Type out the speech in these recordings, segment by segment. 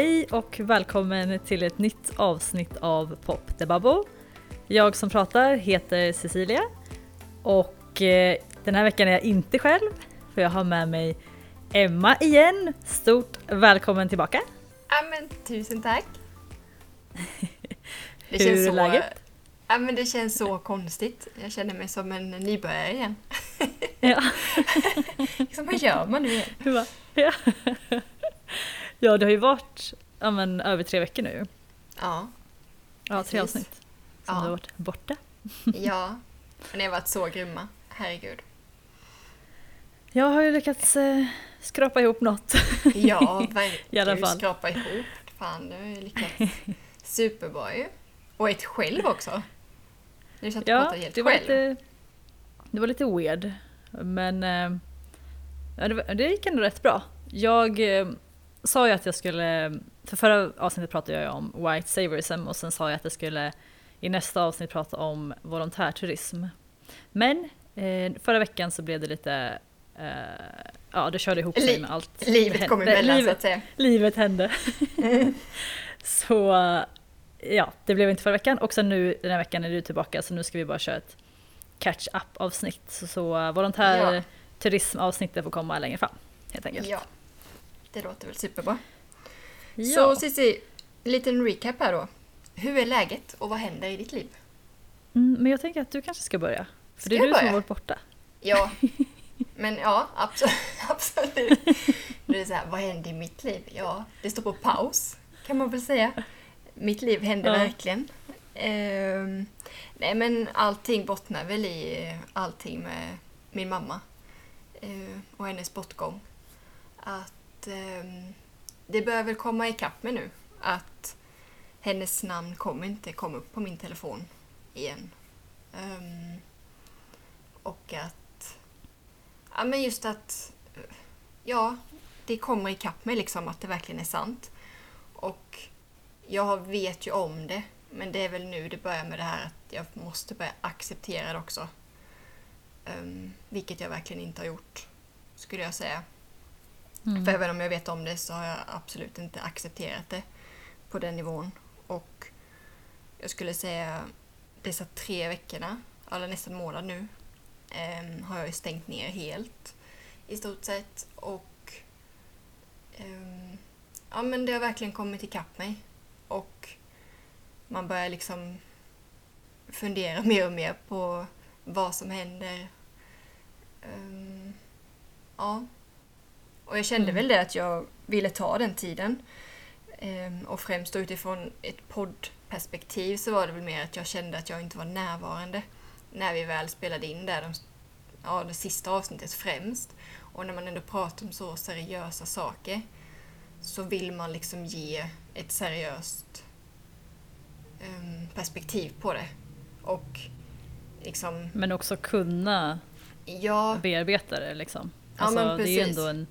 Hej och välkommen till ett nytt avsnitt av Pop the Bubble. Jag som pratar heter Cecilia och eh, den här veckan är jag inte själv för jag har med mig Emma igen. Stort välkommen tillbaka! Ja men tusen tack! Det Hur känns är så, läget? Ja men det känns så konstigt. Jag känner mig som en nybörjare igen. Ja. liksom, vad gör man nu igen? Ja. ja det har ju varit ja, men, över tre veckor nu. Ja. Ja, tre avsnitt. Som ja. du har varit borta. ja, men ni har varit så grymma. Herregud. Jag har ju lyckats eh, skrapa ihop något. ja, verkligen. Fall. Skrapa ihop. Fan, du har ju lyckats superbra ju. Och ett själv också. Du satt och ja, pratade helt det var själv. Lite, det var lite weird. Men eh, det, det gick ändå rätt bra. Jag eh, sa ju att jag skulle, för förra avsnittet pratade jag om white saverism och sen sa jag att jag skulle i nästa avsnitt prata om volontärturism. Men eh, förra veckan så blev det lite, eh, ja det körde ihop sig med allt. Livet kom emellan livet, så att säga. Livet hände. så ja, det blev inte förra veckan och sen nu den här veckan är du tillbaka så nu ska vi bara köra ett catch up avsnitt. Så, så volontärturismavsnittet ja. får komma längre fram helt enkelt. Ja, det låter väl superbra. Ja. Så Cissi, en liten recap här då. Hur är läget och vad händer i ditt liv? Mm, men jag tänker att du kanske ska börja. För ska det är du som har varit borta. Ja, men ja, absolut. absolut. Det är så här, vad händer i mitt liv? Ja, det står på paus kan man väl säga. Mitt liv händer ja. verkligen. Uh, nej men allting bottnar väl i allting med min mamma uh, och hennes bortgång. Att uh, det börjar väl komma ikapp mig nu. Att hennes namn kommer inte komma upp på min telefon igen. Um, och att... Ja men just att... Ja, det kommer ikapp mig liksom att det verkligen är sant. Och jag vet ju om det, men det är väl nu det börjar med det här att jag måste börja acceptera det också. Um, vilket jag verkligen inte har gjort, skulle jag säga. Mm. För även om jag vet om det så har jag absolut inte accepterat det på den nivån. Och jag skulle säga dessa tre veckorna, eller nästan månad nu, um, har jag stängt ner helt i stort sett. Och um, ja, men det har verkligen kommit ikapp mig. Och man börjar liksom fundera mer och mer på vad som händer. Um, ja. Och jag kände mm. väl det att jag ville ta den tiden. Um, och främst utifrån ett poddperspektiv så var det väl mer att jag kände att jag inte var närvarande när vi väl spelade in där, de, ja, det sista avsnittet främst. Och när man ändå pratar om så seriösa saker så vill man liksom ge ett seriöst um, perspektiv på det. Och liksom... Men också kunna ja, bearbeta det liksom. Alltså, ja, det är ändå en,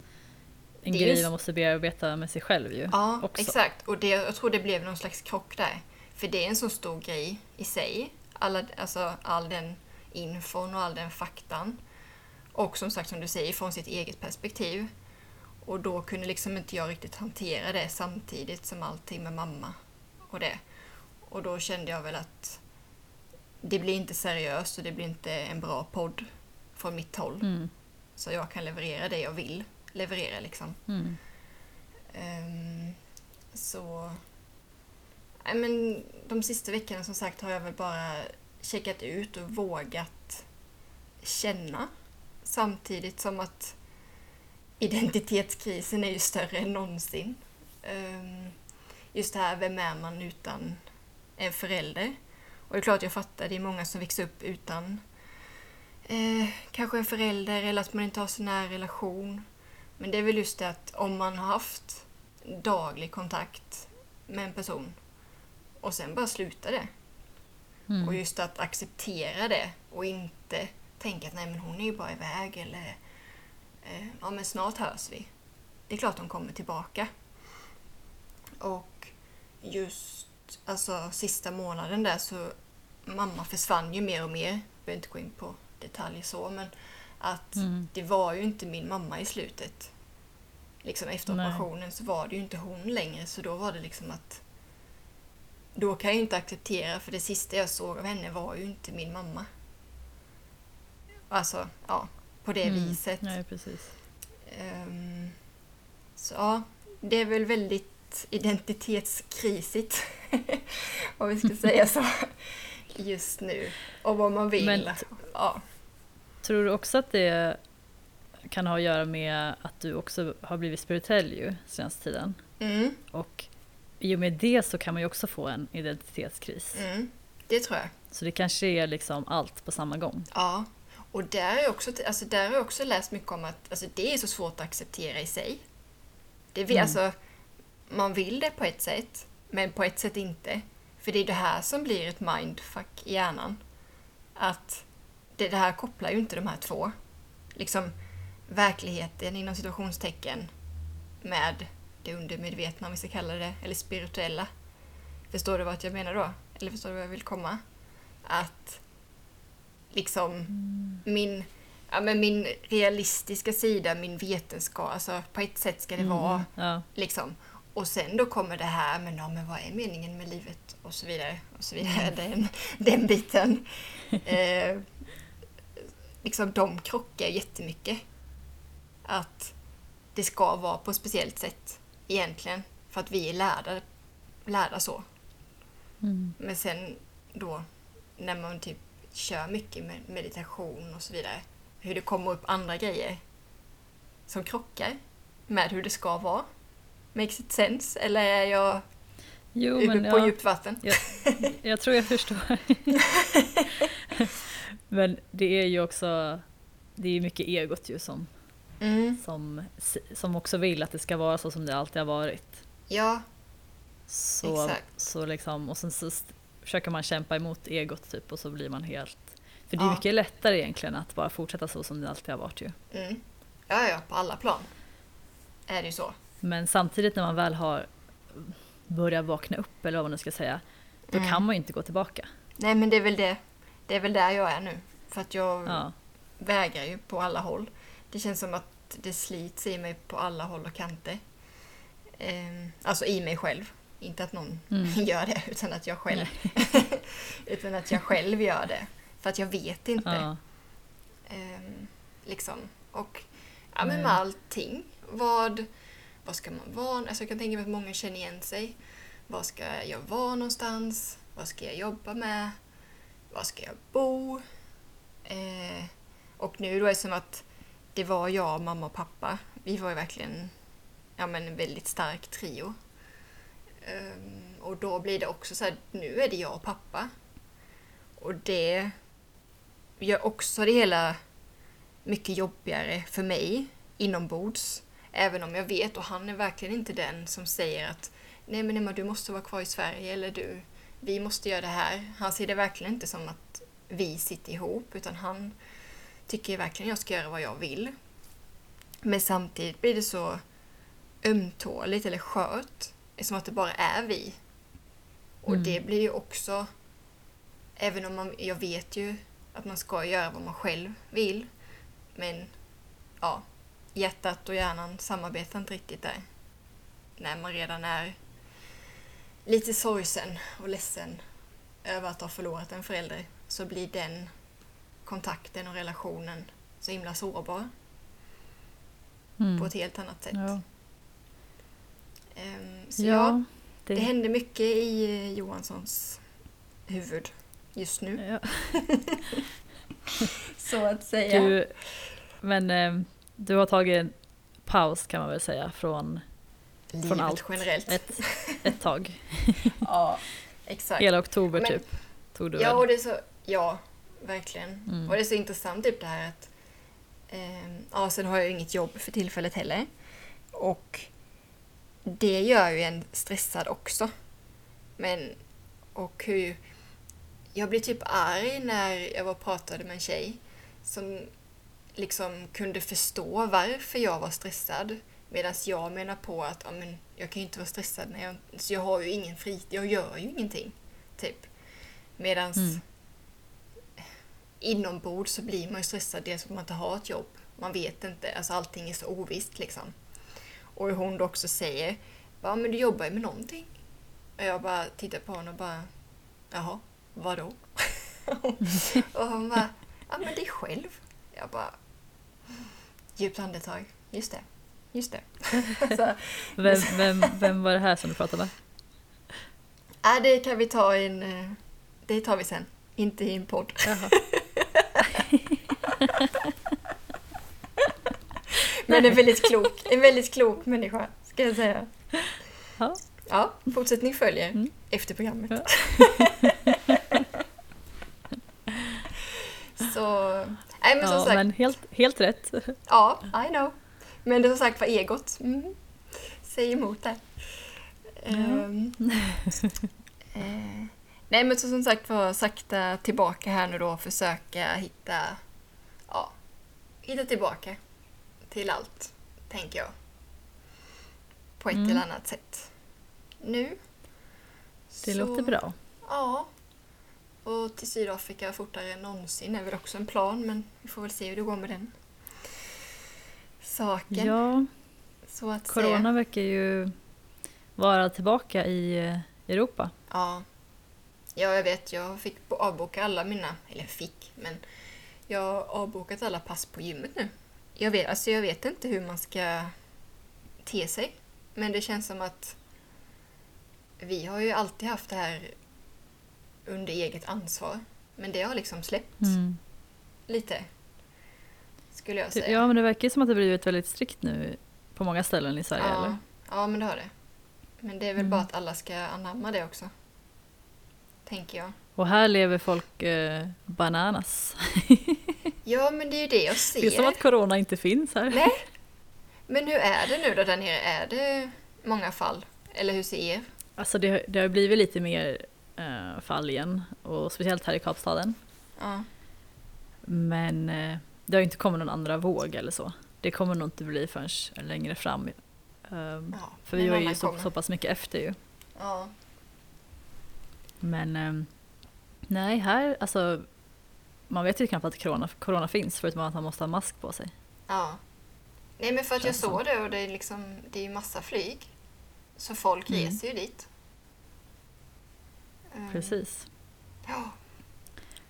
en grej just... man måste bearbeta med sig själv ju. Ja, också. exakt. Och det, jag tror det blev någon slags krock där. För det är en så stor grej i sig. Alla, alltså, all den infon och all den faktan. Och som sagt, som du säger, från sitt eget perspektiv. Och då kunde liksom inte jag riktigt hantera det samtidigt som allting med mamma och det. Och då kände jag väl att det blir inte seriöst och det blir inte en bra podd från mitt håll. Mm. Så jag kan leverera det jag vill leverera liksom. Mm. Um, så... Nej, men de sista veckorna som sagt har jag väl bara checkat ut och vågat känna. Samtidigt som att identitetskrisen är ju större än någonsin. Um, just det här, vem är man utan en förälder? Och det är klart jag fattar, det är många som växer upp utan eh, kanske en förälder eller att man inte har så nära relation. Men det är väl just det att om man har haft daglig kontakt med en person och sen bara sluta det. Mm. Och just att acceptera det och inte tänka att nej men hon är ju bara iväg eller eh, ja men snart hörs vi. Det är klart de kommer tillbaka. Och just alltså sista månaden där så mamma försvann ju mer och mer. Jag behöver inte gå in på detaljer så men att mm. det var ju inte min mamma i slutet. liksom efter Nej. operationen så var det ju inte hon längre så då var det liksom att då kan jag ju inte acceptera för det sista jag såg av henne var ju inte min mamma. Alltså, ja, på det Mm. viset. Nej, precis. Ehm, så ja, det är väl väldigt identitetskrisigt, om vi ska säga så, just nu. Och vad man vill. Men ja. Tror du också att det kan ha att göra med att du också har blivit spirituell ju senaste tiden? Mm, Och i och med det så kan man ju också få en identitetskris. mm, det tror jag. Så det kanske är liksom allt på samma gång. Ja. Och där har jag också, alltså där har jag också läst mycket om att alltså det är så svårt att acceptera i sig. Det vill, Mm. alltså, man vill det på ett sätt, men på ett sätt inte. För det är det här som blir ett mindfuck i hjärnan. Att det, det här kopplar ju inte de här två. Liksom verkligheten inom situationstecken med det undermedvetna, om vi ska kalla det, eller spirituella. Förstår du vad jag menar då? Eller förstår du vad jag vill komma? Att liksom min, ja, men min realistiska sida, min vetenskap, alltså på ett sätt ska det vara Ja. liksom. Och sen då kommer det här, men, ja, men vad är meningen med livet? Och så vidare. Och så vidare. Den, den biten. Eh, liksom de krockar jättemycket. Att det ska vara på ett speciellt sätt egentligen. För att vi är lärda, lärda så. Mm. Men sen då när man typ kör mycket med meditation och så vidare. Hur det kommer upp andra grejer som krockar med hur det ska vara. Makes it sense? Eller är jag Jo, på ja, djupt vatten? jag tror jag förstår. men det är ju också, det är mycket egot ju som, Mm. som, som också vill att det ska vara så som det alltid har varit. Ja, Så, Exakt. så liksom, och sen så försöker man kämpa emot egot typ och så blir man helt... För det är Ja. mycket lättare egentligen att bara fortsätta så som det alltid har varit ju. mm. ja, ja, på alla plan är det ju så. Men samtidigt när man väl har börjat vakna upp eller vad man nu ska säga, då Mm. kan man ju inte gå tillbaka. Nej, men det är väl det. Det är väl där jag är nu. För att jag Ja. vägrar ju på alla håll. Det känns som att det slits i mig på alla håll och kanter. Ehm, alltså i mig själv. Inte att någon Mm. gör det, utan att jag själv utan att jag själv gör det. För att jag vet inte. Ja. Ehm, liksom. Och ja, men med allting. Vad, vad ska man vara? Alltså jag kan tänka mig att många känner igen sig. Var ska jag vara någonstans? Vad ska jag jobba med? Var ska jag bo? Eh, och nu då är det som att det var jag, mamma och pappa. Vi var ju verkligen ja, men en väldigt stark trio. Ehm, och då blir det också så här, nu är det jag och pappa. Och det gör också det hela mycket jobbigare för mig inombords. Även om jag vet, och han är verkligen inte den som säger att nej men Emma du måste vara kvar i Sverige eller du, vi måste göra det här. Han ser det verkligen inte som att vi sitter ihop utan han tycker verkligen jag ska göra vad jag vill. Men samtidigt blir det så ömtåligt eller skört. Som att det bara är vi. Och Mm. det blir ju också, även om man, jag vet ju att man ska göra vad man själv vill. Men ja, hjärtat och hjärnan samarbetar inte riktigt där. När man redan är lite sorgsen och ledsen över att ha förlorat en förälder så blir den kontakten och relationen så himla sårbar Mm. på ett helt annat sätt. Ja. Ehm, så ja, ja, det händer mycket i eh, Johanssons huvud just nu, ja. så att säga. Du, men eh, du har tagit en paus kan man väl säga från Livet allt. generellt. ett, ett tag. Ja, exakt. Hela oktober Men- typ. Tog du Ja, och det är så, ja, verkligen. Mm. Och det är så intressant typ det här att ehm, ja, sen har jag ju inget jobb för tillfället heller. Och det gör ju en stressad också. Men, och hur... Jag blir typ arg när jag var och pratade med en tjej som liksom kunde förstå varför jag var stressad. Medan jag menar på att ja, men jag kan ju inte vara stressad när jag, så jag har ju ingen fritid, jag gör ju ingenting. Typ. Medan Mm. inombords så blir man ju stressad dels för att man inte har ett jobb. Man vet inte, alltså allting är så ovisst liksom. Och hon då också säger, ja men du jobbar ju med någonting. Och jag bara tittar på honom och bara, jaha, vadå? och hon bara, ja men dig själv. Jag bara, djupt andetag, just det, just det. Vem, vem, vem var det här som du pratade med? äh, det kan vi ta i en, eh, det tar vi sen, inte i en podd. Men en väldigt klok, en väldigt klok människa, ska jag säga. Ja. Ja, fortsättning följer Mm. efter programmet. Ja. Så, nej men som Ja, sagt, men helt, helt rätt. ja, I know. Men det är som sagt var egot. Mm. Säg emot där. Ehm, eh, nej men så som sagt var sakta tillbaka här nu då och försöka hitta, ja, hitta tillbaka till allt, tänker jag. På ett Mm. eller annat sätt. Nu. Det så- låter bra. Ja. Och till Sydafrika fortare än någonsin är väl också en plan, men vi får väl se hur det går med den saken. Ja, så att corona säga. verkar ju vara tillbaka i eh, Europa. Ja. ja, jag vet. Jag fick bo- avboka alla mina, eller fick, men jag har avbokat alla pass på gymmet nu. Jag vet, alltså jag vet inte hur man ska te sig, men det känns som att vi har ju alltid haft det här under eget ansvar. Men det har liksom släppt Mm. lite. Skulle jag Det- säga. Ja, men det verkar som att det blivit väldigt strikt nu på många ställen i Sverige, ja. eller? ja, men det har det. Men det är väl Mm. bara att alla ska anamma det också. Tänker jag. Och här lever folk eh, bananas. Ja, men det är ju det jag ser. Det är som att corona inte finns här. Nej. Men hur är det nu då där nere? Är det många fall? Eller hur ser er? Alltså det, det har blivit lite mer eh, fall igen, och speciellt här i Kapstaden. Ja. Men eh, det har ju inte kommit någon andra våg eller så. Det kommer nog inte bli förrän längre fram. Ehm, ja. för vi var ju så, så pass mycket efter ju. Ja. Men ehm, nej, här alltså man vet ju knappt att corona, corona finns förutom att man måste ha mask på sig. ja. Nej, men för att jag såg det och det är liksom, det är ju massa flyg. Så folk Mm. reser ju dit. Mm. Precis. Ja.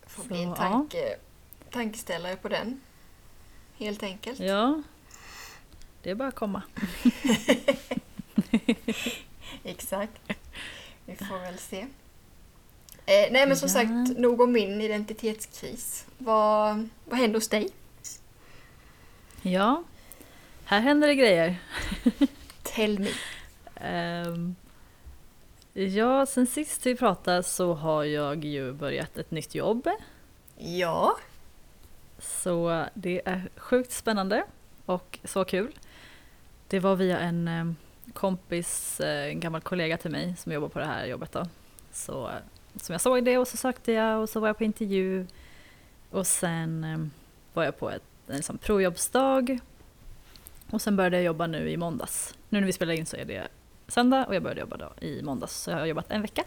Får Så, bli en ja. tanke, tankeställare på den. Helt enkelt. Ja, det är bara att komma. Exakt. Vi får väl se. Eh, nej men som Ja. sagt, nog om min identitetskris. Vad, vad händer hos dig? Ja, här händer det grejer. Tell me. Ehm, ja, sen sist vi pratade så har jag ju börjat ett nytt jobb. Ja. Så det är sjukt spännande och så kul. Det var via en eh, kompis, eh, en gammal kollega till mig som jobbar på det här jobbet då. Så eh, som jag såg det och så sökte jag och så var jag på intervju. Och sen var jag på ett, en liksom provjobbsdag. Och sen började jag jobba nu i måndags. Nu när vi spelar in så är det söndag och jag började jobba då i måndags. Så jag har jobbat en vecka.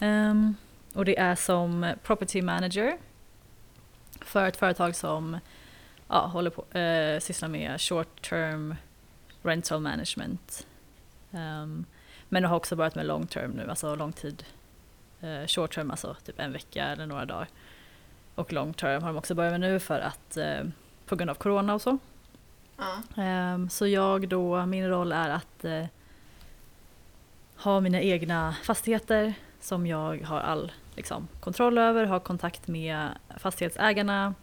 Um, och det är som property manager för ett företag som ja, håller på, eh, sysslar med short term rental management. Ehm, men har också börjat med long term nu, alltså lång tid. Eh, short term, alltså typ en vecka eller några dagar. Och long term har de också börjat med nu för att eh, på grund av corona och så. Ja. Ehm, Så jag då, min roll är att eh, ha mina egna fastigheter som jag har all liksom, kontroll över, ha kontakt med fastighetsägarna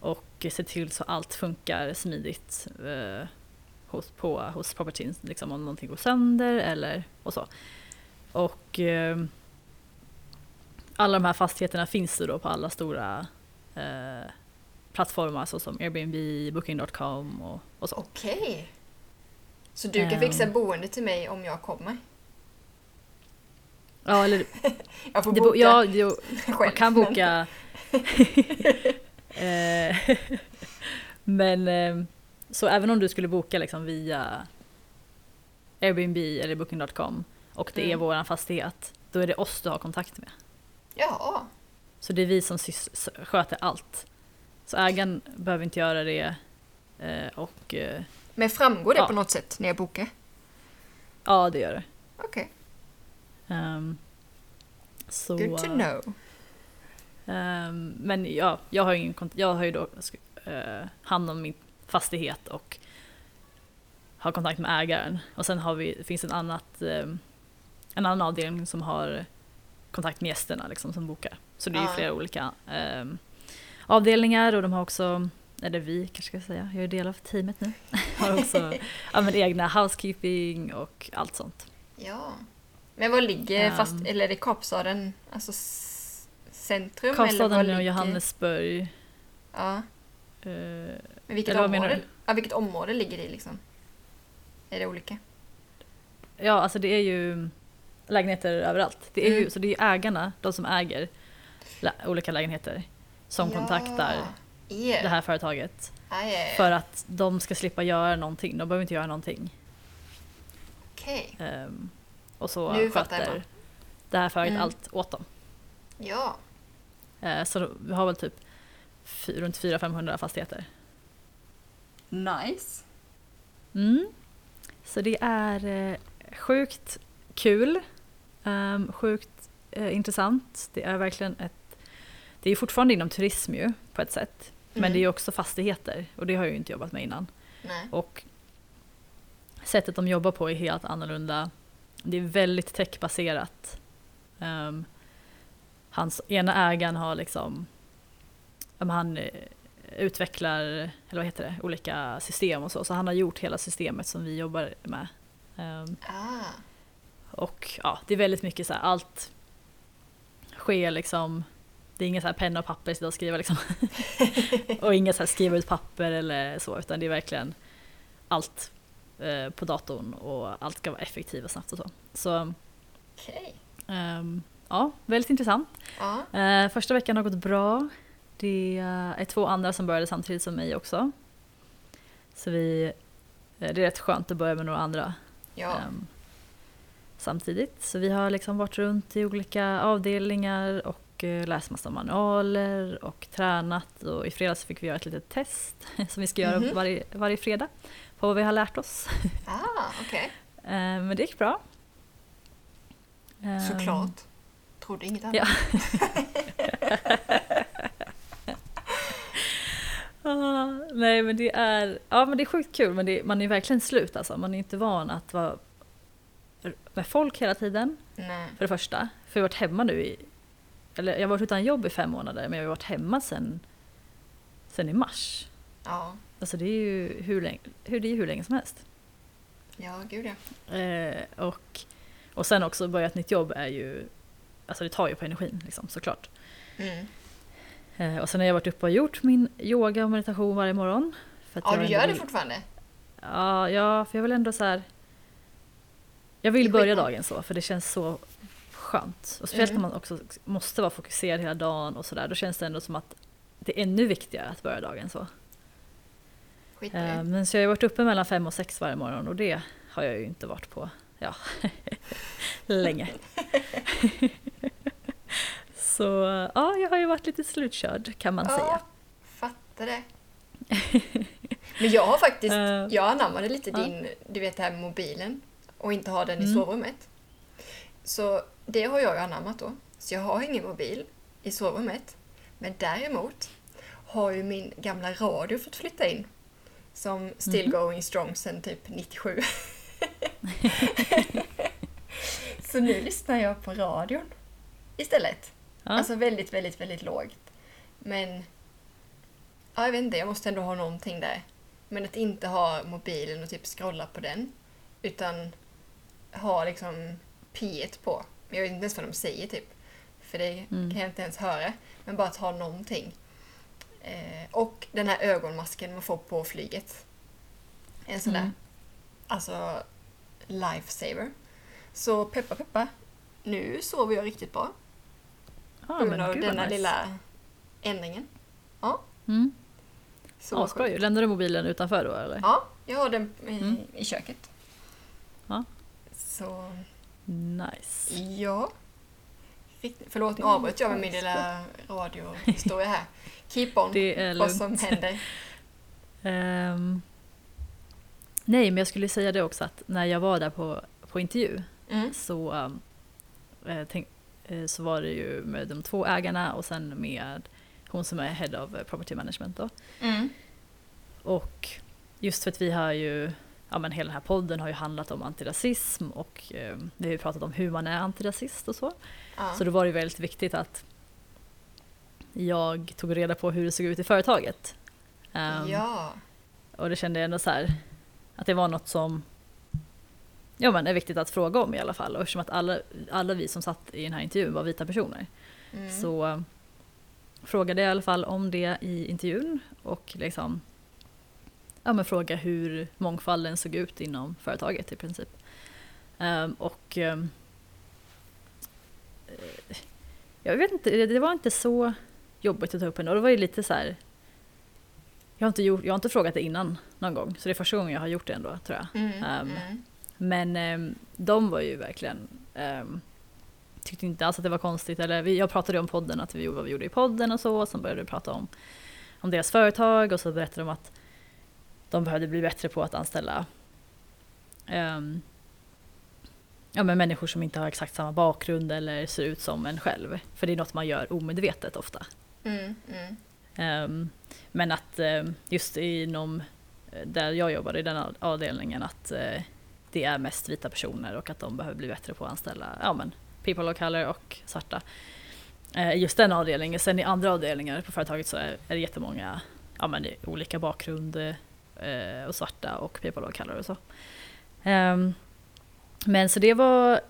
och se till så allt funkar smidigt eh, hos, på, hos propertyn, liksom om någonting går sönder eller och så. Och eh, alla de här fastigheterna finns ju då på alla stora eh, plattformar såsom Airbnb, Booking.com och, och så. Okej. Så du kan Ehm. fixa boende till mig om jag kommer? Ja, eller Jag får boka bo, ja, jo, själv. man kan boka. Eh, Men eh, så även om du skulle boka liksom via Airbnb eller Booking.com och det är Mm. våran fastighet, då är det oss du har kontakt med. Ja. Så det är vi som sköter allt. Så ägaren behöver inte göra det eh, och eh, Men framgår det Ja. på något sätt när jag bokar? Ja, det gör det. Okej, Ehm, så, good to know. ehm, men ja, jag har, ingen, kont- jag har ju då uh, hand om min fastighet och har kontakt med ägaren. Och sen har vi, det finns en, annat, ehm, en annan avdelning som har kontakt med gästerna liksom, som bokar. Så det är ju flera olika ehm, avdelningar och de har också, eller vi kanske ska säga, jag är del av teamet nu, har också ja, men egna housekeeping och allt sånt. Ja. Men var ligger Ehm. fast, eller är det Kapstaden, alltså centrum? eller var Kapstaden och Johannesburg. Ja, eh, men vilket Eller område, ja, vilket område ligger det i liksom? Är det olika? Ja, alltså det är ju lägenheter överallt. Det är ju, Mm. så det är ju ägarna, de som äger lä- olika lägenheter, som kontaktar er. det här företaget. Ah, ja, ja. För att de ska slippa göra någonting. De behöver inte göra någonting. Okej, Ehm, och så Nu sköter det här företaget Mm. allt åt dem. ja. Eh, så vi har väl typ runt 400-500 fastigheter. Nice. Mm. Så det är eh, sjukt kul, ehm, sjukt eh, intressant. Det är verkligen ett... Det är fortfarande inom turism ju, på ett sätt. Men Mm. det är också fastigheter och det har jag ju inte jobbat med innan. Nej. Och sättet de jobbar på är helt annorlunda. Det är väldigt techbaserat. Um, hans ena ägaren har liksom, men han eh, utvecklar, eller vad heter det, olika system och så. Så han har gjort hela systemet som vi jobbar med. Um, Ah, och ja, det är väldigt mycket så här, allt sker liksom, det är inga så här penna och papper sitta och skriva liksom. och inga så här skriva ut papper eller så, utan det är verkligen allt eh, på datorn och allt ska vara effektivt och snabbt och så. Så okej. ehm, ja, väldigt intressant. Ja. Eh, första veckan har gått bra. Det är två andra som började samtidigt som mig också. Så vi, eh, det är rätt skönt att börja med några andra Ja. ehm, samtidigt. Så vi har liksom varit runt i olika avdelningar och eh, läst massa manualer och tränat och i fredags fick vi göra ett litet test som vi ska göra Mhm. varje, varje fredag på vad vi har lärt oss. Ah, okej. Eh, Men det gick bra. Ehm, Såklart. Trodde inget annat. Ja. Ah, nej men det är, ja men det är sjukt kul men det, man är verkligen slut alltså. Man är inte van att vara med folk hela tiden. Nej. För det första. För jag har varit hemma nu i, eller jag har varit utan jobb i fem månader men jag har varit hemma sen, sen i mars. Ja. Alltså det är ju hur länge, hur, det är hur länge som helst. Ja, gud ja. Eh, och, och sen också börja ett nytt jobb är ju, alltså det tar ju på energin liksom såklart. Mm. Eh, och sen har jag varit uppe och gjort min yoga och meditation varje morgon. För Ja, du gör det vill- fortfarande? Ja, ja, för jag vill ändå så här. Jag vill börja dagen så, för det känns så skönt. Och speciellt Mm. när man också måste vara fokuserad hela dagen och sådär. Då känns det ändå som att det är ännu viktigare att börja dagen så. Skitbra Eh. Men så jag har varit uppe mellan fem och sex varje morgon och det har jag ju inte varit på, ja, länge. så ja, jag har ju varit lite slutkörd kan man säga. Ja, fattar det. Men jag har faktiskt, Eh, jag anammade lite ja. din, du vet det här med mobilen och inte ha den i Mm. sovrummet. Så det har jag ju anammat då. Så jag har ingen mobil i sovrummet. Men däremot har ju min gamla radio fått flytta in. Som still Mhm. going strong sen typ 97. Så nu lyssnar jag på radion istället. Ja. Alltså väldigt, väldigt, väldigt lågt. Men... Ja, jag vet inte, jag måste ändå ha någonting där. Men att inte ha mobilen och typ scrolla på den. Utan ha liksom P1 på. Jag vet inte ens vad de säger typ. För det Mm. kan jag inte ens höra. Men bara att ha någonting. Eh, och den här ögonmasken man får på flyget. En sån där. Mm. Alltså, lifesaver. Så peppa peppa. Nu sover jag riktigt bra. Ja, På grund av denna nice. lilla ändringen. Mm. Så Ja, skoj. Lämnar du mobilen utanför då eller? Ja, jag har den i, Mm. i köket. Ja. Så, Nice. ja. Riktigt, förlåt, nu avbröt jag med min lilla radiohistoria här. Keep on, Det är vad som händer. Ehm, Nej, men jag skulle säga det också att när jag var där på, på intervju Mm. så, eh, tänk, eh, så var det ju med de två ägarna och sen med hon som är Head of Property Management då. Mm. Och just för att vi har ju, ja men hela den här podden har ju handlat om antirasism och eh, vi har ju pratat om hur man är antirasist och så. Ja. Så då var det väldigt viktigt att jag tog reda på hur det såg ut i företaget. Ehm, ja. Och det kände jag ändå så här, att det var något som ja, men är viktigt att fråga om i alla fall. Och eftersom att alla, alla vi som satt i den här intervjun var vita personer Mm. så eh, frågade jag i alla fall om det i intervjun och liksom ja, men fråga hur mångfalden såg ut inom företaget i princip. Ehm, och ehm, eh, jag vet inte, det, det var inte så jobbigt att ta upp ändå. Det var ju lite så här jag har, inte gjort, jag har inte frågat det innan någon gång, så det är första gången jag har gjort det ändå tror jag. Mm. Ehm, Mm. Men ehm, de var ju verkligen ehm, tyckte inte alls att det var konstigt. Eller vi, jag pratade om podden, att vi gjorde vad vi gjorde i podden och så. Och sen började vi prata om, om deras företag och så berättade de att de behövde bli bättre på att anställa ehm, ja, men människor som inte har exakt samma bakgrund eller ser ut som en själv. För det är något man gör omedvetet ofta. Mm. Mm. Ehm, men att ehm, just inom eh, där jag jobbar i den avdelningen att eh, det är mest vita personer och att de behöver bli bättre på att anställa ja, men people of color och svarta. Eh, just den avdelningen. Sen i andra avdelningar på företaget så är, är det jättemånga ja, men olika bakgrund och svarta och people of color och så. Ehm, men så det var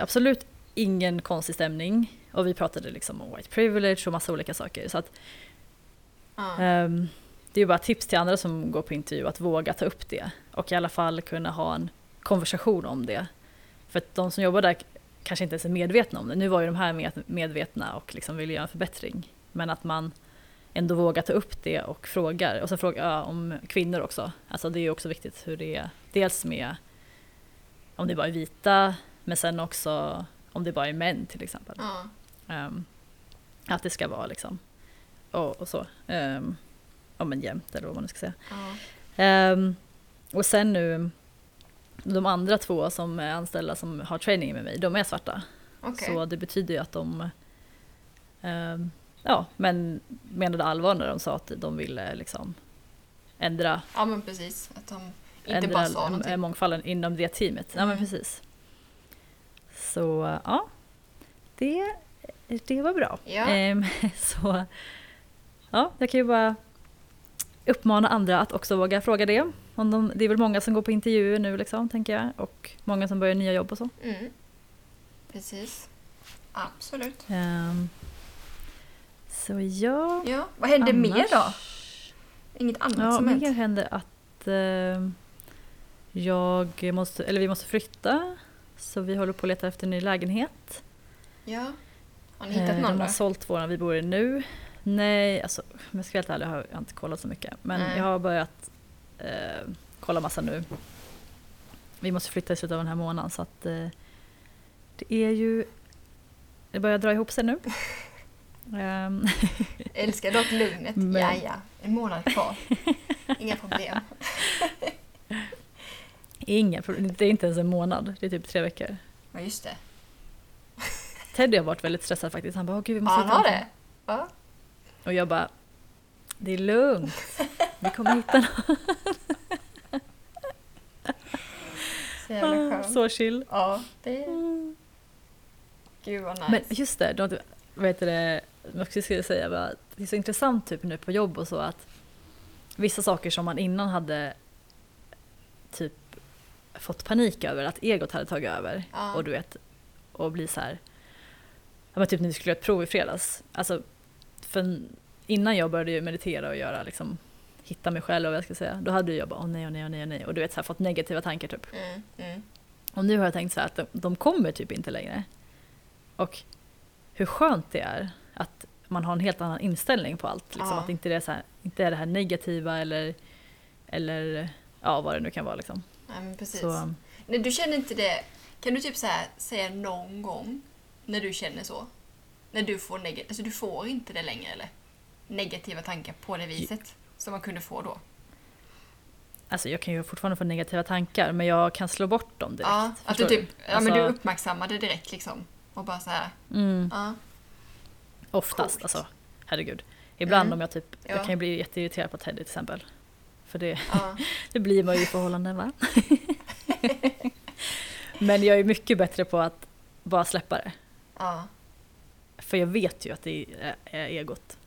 absolut ingen konstig stämning och vi pratade liksom om white privilege och massa olika saker. Så att Ja. Ehm, det är ju bara tips till andra som går på intervju att våga ta upp det och i alla fall kunna ha en konversation om det. För att de som jobbar där kanske inte ens är medvetna om det. Nu var ju de här med, medvetna och liksom ville göra en förbättring. Men att man ändå vågar ta upp det och frågar. Och sen frågar ja, om kvinnor också. Alltså det är ju också viktigt hur det är. Dels med om det bara är vita, men sen också om det bara är män till exempel. Ja. Ehm, att det ska vara liksom, och, och så. Um, ja men jämnt eller vad man nu ska säga. Ja. Ehm, och sen nu, de andra två som är anställda som har training med mig, de är svarta. Okej. Så det betyder ju att de ehm, ja, men menade allvar när de sa att de ville liksom ändra, Ja men precis. Att de inte ändra bara sa någonting. mångfalden inom det teamet. Ja men Mm. precis. Så ja, det, det var bra. Ja. Ehm, så ja, jag kan ju bara uppmana andra att också våga fråga det. Om de, det är väl många som går på intervjuer nu liksom, tänker jag. Och många som börjar nya jobb och så. Mm. Precis. Absolut. Ehm, så ja, Ja, vad händer mer annars- då? Inget annat Ja, som mer hänt? händer att ehm, jag måste, eller vi måste flytta. Så vi håller på att leta efter en ny lägenhet. Ja. Har ni hittat Eh, någon De har sålt våran vi bor i nu. Nej, alltså om jag ska vara helt ärlig har jag inte kollat så mycket. Men Nej. jag har börjat eh, kolla massa nu. Vi måste flytta i slutet av den här månaden så att eh, det är ju... Det börjar dra ihop sig nu. Ehm, Älskar dock lugnet. Men- Ja, ja. En månad kvar. Inga problem. Inga problem. Det är inte ens en månad. Det är typ tre veckor. Ja, just det. Teddy har varit väldigt stressad faktiskt. Han bara, åh gud vi Ja, måste han hitta har någonting." det. Ja. Och jag bara, det är lugnt. Vi kommer hitta något. Så jävla skönt. Så chill. Ja, det... Gud vad nice. Men just det, vad heter det, jag också skulle säga var att det är så intressant typ nu på jobb och så att vissa saker som man innan hade typ fått panik över, att egot hade tagit över Ja. och du vet, och bli så här, ja men typ när vi skulle göra ett prov i fredags, alltså för innan jag började ju meditera och göra liksom hitta mig själv och vad jag ska säga, då hade jag bara åh nej, åh nej, åh nej, åh nej och du vet så här, fått negativa tankar typ. Mm, mm. Och nu har jag tänkt så här att de, de kommer typ inte längre. Och hur skönt det är att man har en helt annan inställning på allt. Liksom. Ja. Att inte det är, så här, inte är det här negativa eller, eller ja, vad det nu kan vara. Liksom. Ja, men precis. Så, Nej, du känner inte det... Kan du typ så här säga någon gång när du känner så? När du får negativt... Alltså du får inte det längre eller? Negativa tankar på det viset som man kunde få då. alltså jag kan ju fortfarande få negativa tankar men jag kan slå bort dem direkt. Ja, att du typ, ja men du Alltså- uppmärksammar det direkt liksom. Och bara så här, Mm, ja. oftast Coolt. alltså. Herregud. Ibland Mm. om jag typ, Ja. jag kan ju bli jätteirriterad på Teddy till exempel. För det, ja. det blir man ju i förhållanden va? men jag är mycket bättre på att bara släppa det. Ja. För jag vet ju att det är, egot.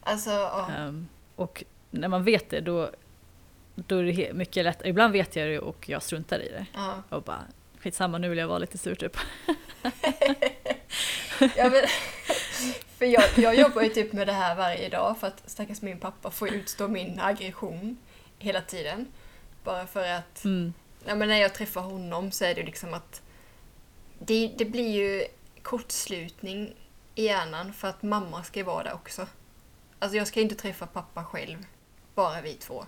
Alltså, ja. Ehm, och när man vet det då, då är det mycket lättare. Ibland vet jag det och jag struntar i det. ja. Och bara skitsamma nu vill jag vara lite sur typ. Ja, men, för jag, jag jobbar ju typ med det här varje dag för att stackars min pappa får utstå min aggression hela tiden. Bara för att Mm. ja, men när jag träffar honom så är det liksom att det, det blir ju kortslutning i hjärnan för att mamma ska vara där också. Alltså jag ska inte träffa pappa själv, bara vi två.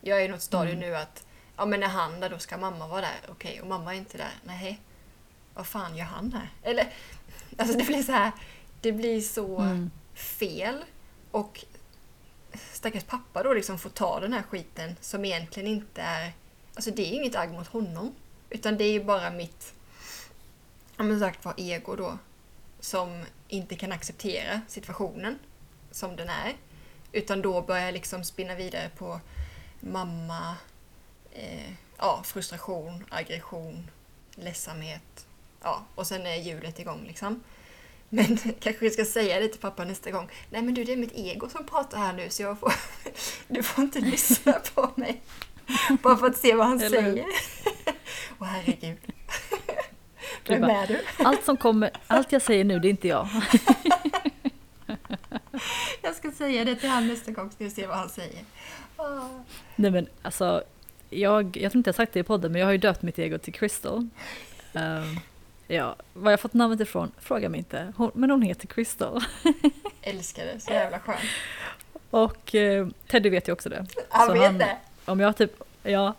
Jag är i något stadium Mm. nu att ja, men när han är där då ska mamma vara där. Okej, och mamma är inte där. Nej, vad fan gör han här? Eller, alltså det blir så här, det blir så Mm. fel. Och stackars pappa då liksom får ta den här skiten som egentligen inte är... Alltså det är inget agg mot honom. Utan det är ju bara mitt, ja men sagt var ego då. Som inte kan acceptera situationen som den är. Utan då börjar jag liksom spinna vidare på mamma, eh, ja, frustration, aggression, ledsamhet. Ja, och sen är hjulet igång liksom. Men kanske vi ska säga det till pappa nästa gång. Nej men du, det är mitt ego som pratar här nu så jag får, du får inte lyssna på mig. Bara för att se vad han Eller säger. Åh herregud. Vem bara, är du? Allt som kommer, allt jag säger nu det är inte jag. Jag ska säga det till honom nästa gång ska se vad han säger. Ah. Nej men alltså, jag, jag tror inte jag sagt det i podden men jag har ju döpt mitt ego till Crystal. Ehm, ja, var jag fått namnet ifrån? Fråga mig inte. Hon, men hon heter Crystal. Älskar det, så jävla skönt. Och eh, Teddy vet ju också det. Han Så vet han- det. Om jag typ, ja,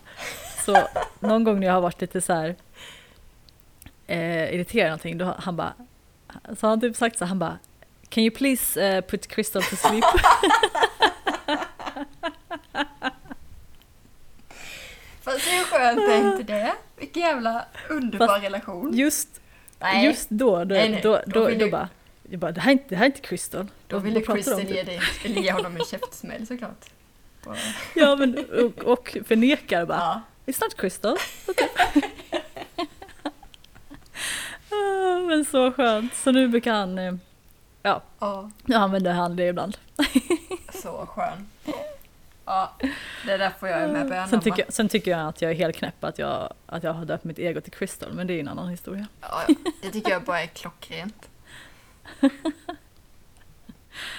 så någon gång när jag har varit lite så här eh, irriterad någonting, då han bara, så har han typ sagt så han bara Can you please eh, put Crystal to sleep? Fast hur skönt är inte det? Vilken jävla underbar Fast relation. Just, Nej, just då, då, Nej, nej, då, då då, då, ju- bara, jag bara, det här är inte, det här är inte Crystal. då ville Crystal ge, typ? dig, ge honom en käftsmäll såklart. Ja men, och, och förnekar bara, Ja. It's not crystal. Ah, Men så skönt. Så nu brukar han, eh, ja, ja, nu använder han det ibland. så skön. Ja, det är därför jag är med på Sen anamma. tycker, sen tycker jag att jag är helt knäpp att jag, att jag har döpt mitt ego till Crystal, men det är en annan historia. Ja, ja, det tycker jag bara är klockrent.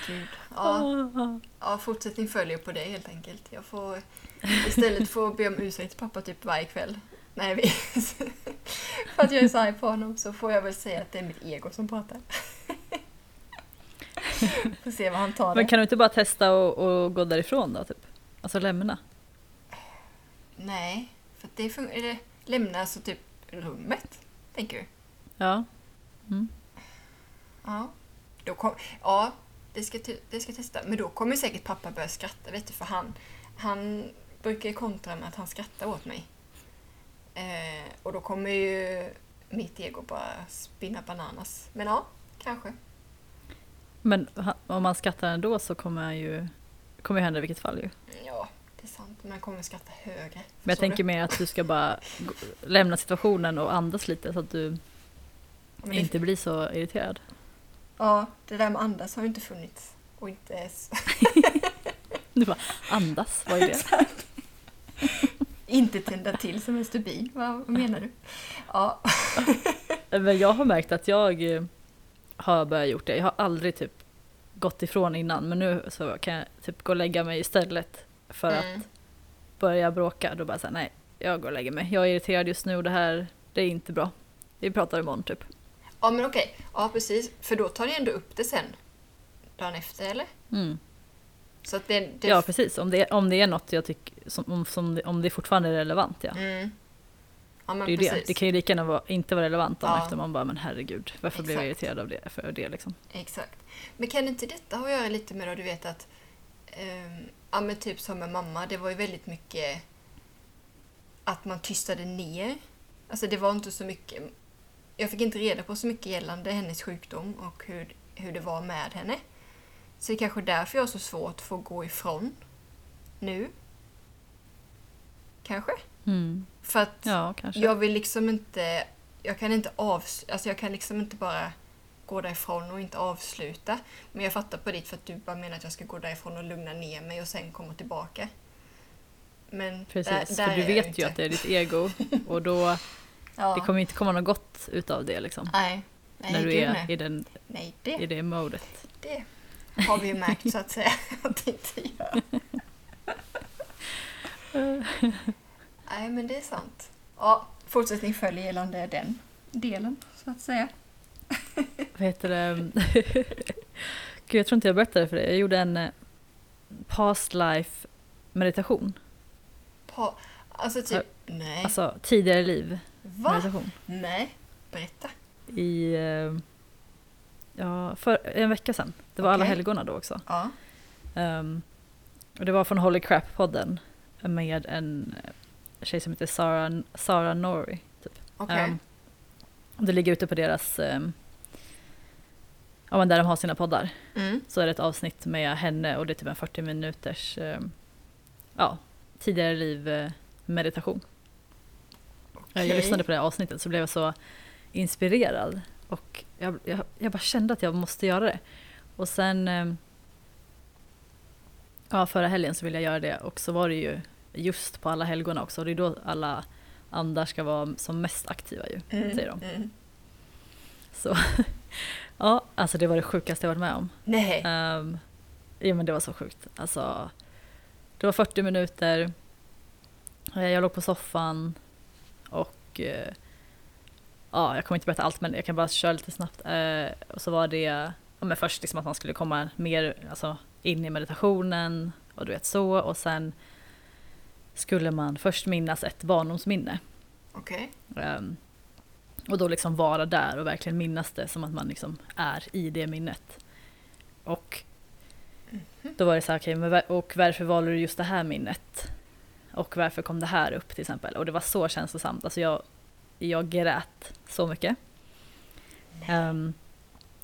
Gud. Ja, Ah, ja, fortsättning följer på det helt enkelt. Jag får istället få be om ursäkt till pappa typ varje kväll. Nej, vi... för att jag är så arg på honom så får jag väl säga att det är mitt ego som pratar. Får se vad han tar det. Men kan du inte bara testa och, och gå därifrån då, typ? Alltså lämna. Nej, för att det. Eller lämna alltså typ rummet, tänker du? Ja. Mm. Ja. Då kom, ja, det ska, det ska testa. Men då kommer säkert pappa börja skratta, vet du, för han, han brukar kontra med att han skrattar åt mig. Eh, och då kommer ju mitt ego bara spinna bananas. Men ja, kanske. Men om man skrattar ändå så kommer han ju, kommer hända i vilket fall ju. Ja, det är sant. Men han kommer skratta högre. Men jag tänker du? mer att du ska bara lämna situationen och andas lite så att du det, inte blir så irriterad. Ja, det där med andas har ju inte funnits. Och inte ens... Du bara andas, vad är det? inte tända till som en stubin. Vad, menar du? Ja. Men jag har märkt att jag eh, har börjat gjort det. Jag har aldrig typ gått ifrån innan men nu så kan jag typ gå och lägga mig istället för Mm. att börja bråka. Då bara säga nej, jag går och lägger mig. Jag är irriterad just nu och det här, det är inte bra. Vi pratar imorgon typ. Ja, men okej. Ja, precis. För då tar ni ändå upp det sen. Dagen efter, eller? Mm. Så det... det Ja precis, om det, om det är något jag tycker, som, om, som, det- om det fortfarande är relevant ja. Mm. Ja, Det det. Det kan ju lika gärna vara, inte vara relevant om Ja. efter man bara men herregud, varför blev jag Exakt. irriterad av det, för det liksom? Exakt. Men kan inte detta ha att göra lite med då du vet att ehm, Ja men typ som med mamma, det var ju väldigt mycket att man tystade ner. Alltså det var inte så mycket, jag fick inte reda på så mycket gällande hennes sjukdom och hur, hur det var med henne. Så det är kanske därför jag har så svårt att få gå ifrån nu. Kanske? Mm. För att Ja, kanske. jag vill liksom inte, jag kan inte avs alltså jag kan liksom inte bara gå därifrån och inte avsluta. Men jag fattar på ditt för att du bara menar att jag ska gå därifrån och lugna ner mig och sen komma tillbaka. Men Precis, där, där för du är vet ju inte. att det är ditt ego och då ja. det kommer inte komma något gott utav det liksom. Nej, nej, när du är nej. i, den, nej i det, det modet. det har vi ju märkt så att säga att det inte gör. Nej, men det är sant. Ja, fortsättning följer gällande den delen, så att säga. Vad heter det? Gud, jag tror inte jag berättade för dig. Jag gjorde en eh, past life meditation. Pa, alltså typ, nej. Alltså tidigare liv Va? meditation. Nej, berätta. I eh, ja, för en vecka sedan. Det var alla Okej. helgona då också. Ja. Ehm, och det var från Holy Crap-podden med en eh, tjej som heter Sara, Sara Nori. Typ. Okej. Ehm, det ligger ute på deras, um, ja men där de har sina poddar. mm. Så är det ett avsnitt med henne och det är typ en 40 minuters ehm, ja, tidigare liv eh, meditation. Jag lyssnade på det avsnittet så blev jag så inspirerad och jag, jag, jag bara kände att jag måste göra det. Och sen ehm, ja, förra helgen så ville jag göra det och så var det ju just på alla helgona också och det är då alla andar ska vara som mest aktiva ju, Mm. säger de. Mm. Så ja, alltså det var det sjukaste jag varit med om. Nej. Um, ja men det var så sjukt. Alltså, det var 40 minuter. Eh, Jag låg på soffan och eh, ja, jag kommer inte berätta allt men jag kan bara köra lite snabbt. Eh, och så var det ja, men först liksom att man skulle komma mer alltså, in i meditationen och du vet så och sen skulle man först minnas ett barndomsminne. Okej. Ehm, och då liksom vara där och verkligen minnas det som att man liksom är i det minnet. Och då var det så här, okej, men var- och varför valde du just det här minnet? Och varför kom det här upp till exempel? Och det var så känslosamt. Alltså jag, jag grät så mycket. Ehm,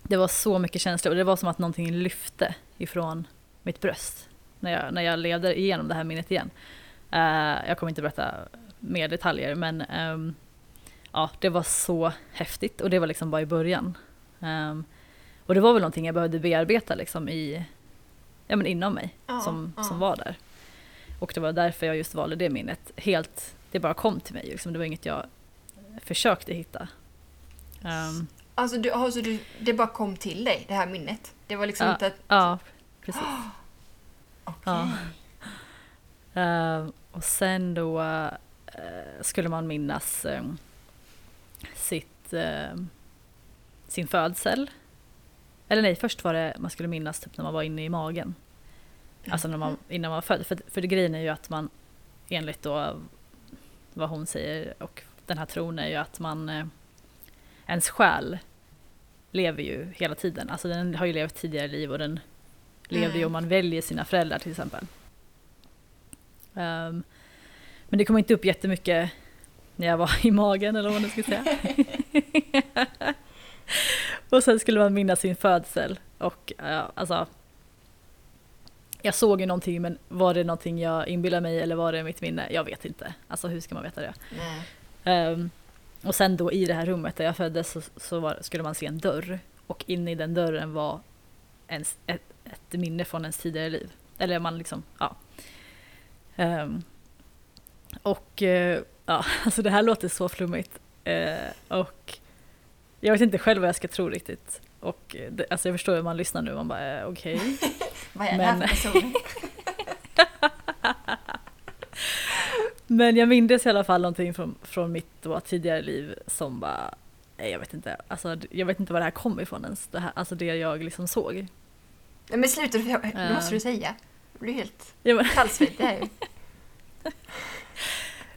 det var så mycket känslor och det var som att någonting lyfte ifrån mitt bröst. När jag, när jag levde igenom det här minnet igen. Eh, jag kommer inte berätta mer detaljer men ehm, ja, det var så häftigt och det var liksom bara i början. Ehm, och det var väl någonting jag behövde bearbeta liksom i, ja, men inom mig Ja, som, ja. som var där. Och det var därför jag just valde det minnet. Helt, det bara kom till mig. Liksom. Det var inget jag försökte hitta. Ehm, Alltså, du, alltså du, det bara kom till dig, det här minnet? Det var liksom Ja. inte att... ja, precis. Okej. Ja. Ehm, och sen då eh, skulle man minnas ehm, sitt, ehm, sin födsel. Eller nej, först var det man skulle minnas typ när man var inne i magen. Alltså när man, innan man var född. För, för det grejen är ju att man enligt då vad hon säger och den här tron är ju att man eh, ens själ lever ju hela tiden. Alltså den har ju levt tidigare liv och den lever ju Mm. om man väljer sina föräldrar till exempel. Ehm, men det kom inte upp jättemycket när jag var i magen eller vad man ska säga. och sen skulle man minnas sin födsel och ja, alltså jag såg ju någonting men var det någonting jag inbillade mig eller var det mitt minne? Jag vet inte. Alltså hur ska man veta det? Nej. Ehm, och sen då i det här rummet där jag föddes så, så var, skulle man se en dörr. Och inne i den dörren var ens, ett, ett minne från ens tidigare liv. Eller man liksom, ja. Ehm, och eh, ja, alltså det här låter så flummigt. Eh, och jag vet inte själv vad jag ska tro riktigt. Och det, alltså jag förstår hur man lyssnar nu, man bara eh, okej. Vad är det här för? Men jag minns i alla fall någonting från, från mitt tidigare liv som bara, nej, jag vet inte, alltså, jag vet inte var det här kom ifrån ens, det här, alltså det jag liksom såg. Men sluta, det Eh. måste du säga. Det blir helt Ja, men, kallsvettig här ju.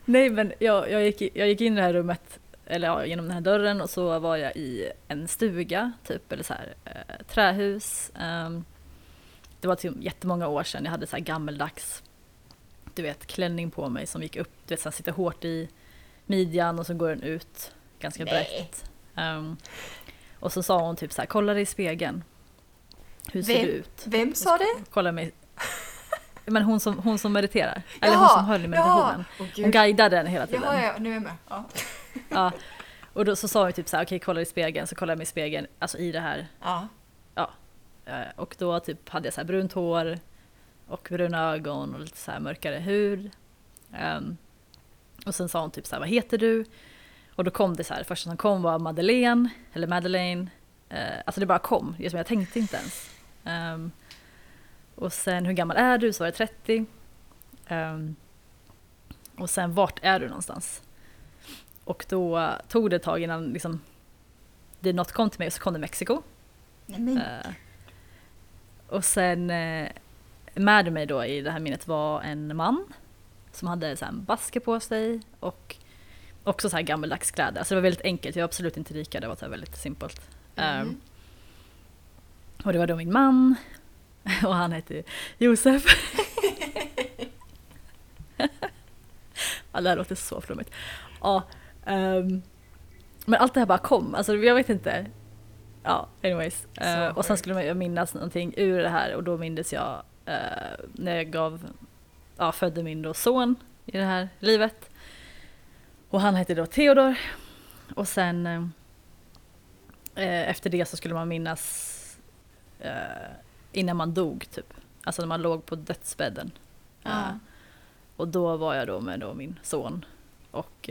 nej men jag, jag, gick, jag gick in i det här rummet, eller ja, genom den här dörren och så var jag i en stuga, typ, eller så här, eh, trähus. det det var typ jättemånga år sedan jag hade så här gammeldags du vet, klänning på mig som gick upp, du vet, så sitter hårt i midjan och så går den ut ganska Nej. brett. Um, och så sa hon typ så här, kolla dig i spegeln. Hur ser Vem? du ut? Vem sa det? Kolla mig. Men hon som, hon som mediterar. Eller hon Jaha, som höll i meditationen. Åh, Hon guidade den hela tiden. Jaha, ja, nu är jag med. Ja. Ja. Och då så sa hon typ så här, okej kolla dig i spegeln. Så kollade jag mig i spegeln, alltså i det här. ja. Eh, Och då typ hade jag så här brunt hår och bruna ögon och lite så här mörkare hud. Ehm, och sen sa hon typ så här, vad heter du? Och då kom det så här, det första som kom var Madeleine, eller Madeleine. Eh, alltså det bara kom, jag tänkte inte ens. Ehm, och sen hur gammal är du? Så var det 30. Ehm, och sen vart är du någonstans? Och då tog det ett tag innan liksom, det något kom till mig och så kom det Mexiko. Men. Eh, och sen eh, med mig då i det här minnet var en man som hade så en basker på sig och också så här gammeldags kläder. Så det var väldigt enkelt, jag var absolut inte rika, det var så väldigt simpelt. Mhm. Um, och det var då min man och han hette Josef. ja, det här låter så flummigt. Ja, ehm, men allt det här bara kom, alltså jag vet inte. Ja, anyways. Eh, och sen skulle man ju minnas någonting ur det här och då mindes jag eh, när jag gav, ja, födde min då son i det här livet. Och han hette då Theodor. Och sen eh, eh, efter det så skulle man minnas eh, innan man dog typ. Alltså när man låg på dödsbädden. Eh, och då var jag då med då min son. Och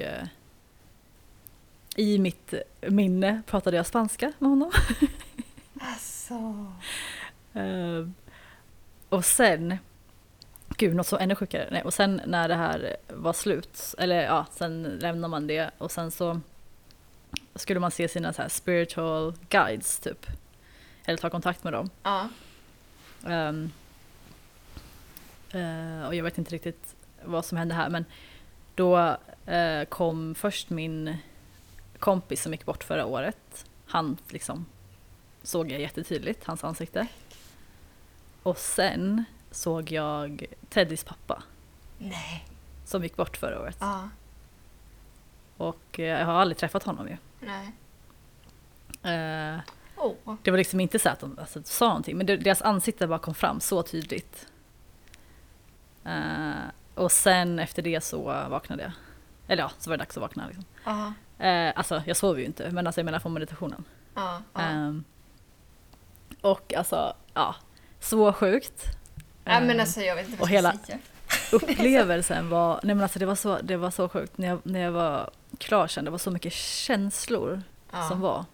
i mitt minne pratade jag spanska med honom. Alltså. Och sen, gud något så ännu sjukare. Nej, och sen när det här var slut, eller ja, sen lämnar man det och sen så skulle man se sina så här spiritual guides typ. Eller ta kontakt med dem. Ja. Ehm, eh, och jag vet inte riktigt vad som hände här men då eh, kom först min kompis som gick bort förra året. Han liksom såg jag jättetydligt, hans ansikte. Och sen såg jag Teddys pappa Nej. som gick bort förra året. Ja. Och eh, jag har aldrig träffat honom ju. Nej. Eh, Åh. Det var liksom inte så att de alltså, sa någonting, men deras ansikte bara kom fram så tydligt. Eh, och sen efter det så vaknade jag. Eller ja, så var det dags att vakna. Liksom. Uh, alltså jag sov ju inte, men alltså jag menar från meditationen. Ja. Ja. Ehm, och alltså, ja, så sjukt. Nej men Ehm, alltså jag vet inte vad jag ska hela- säga. upplevelsen var, nej men alltså det var så, det var så sjukt. När jag, när jag var klar sen, det var så mycket känslor Ja. som var.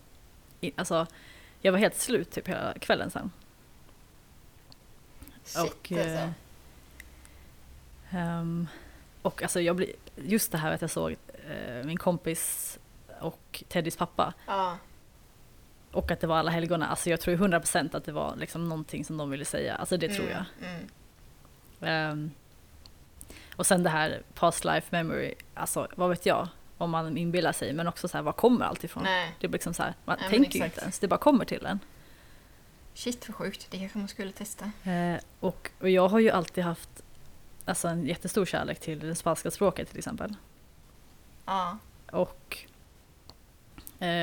I, alltså, jag var helt slut typ hela kvällen sen. Shit, och, alltså. eh, ehm, och alltså jag blir, just det här att jag såg eh, min kompis och Teddys pappa Ja. Och att det var alla helgona. Alltså jag tror ju 100% att det var liksom någonting som de ville säga. Alltså det tror jag. Mm. Mm. Ehm, och sen det här past life memory, alltså vad vet jag om man inbillar sig men också så här var kommer allt ifrån? Nej. Det blir liksom så här, man Nej, tänker ju inte ens, det bara kommer till en. Shit vad sjukt, det kanske man skulle testa. Eh, och, och jag har ju alltid haft alltså, en jättestor kärlek till det spanska språket till exempel. Ja. Och,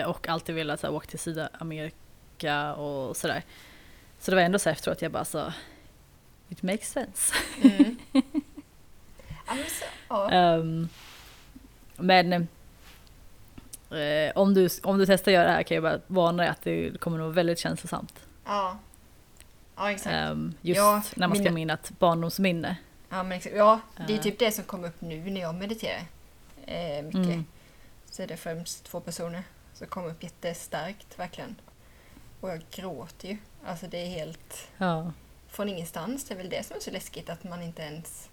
och alltid velat så här, åka till Sydamerika och sådär. Så det var ändå så här efteråt jag bara så, it makes sense. Mm. ja, men eh, om, du, om du testar att göra det här kan jag bara varna dig att det kommer nog vara väldigt känslosamt. ja. Ja exakt. Ehm, just Ja, när man ska mina- minna ett barndomsminne. Ja, men exakt. ja, det är Eh. typ det som kommer upp nu när jag mediterar. Eh, mycket. Mm. Så är det främst två personer som kommer upp jättestarkt, verkligen. Och jag gråter ju. Alltså det är helt Ja. från ingenstans. Det är väl det som är så läskigt att man inte ens...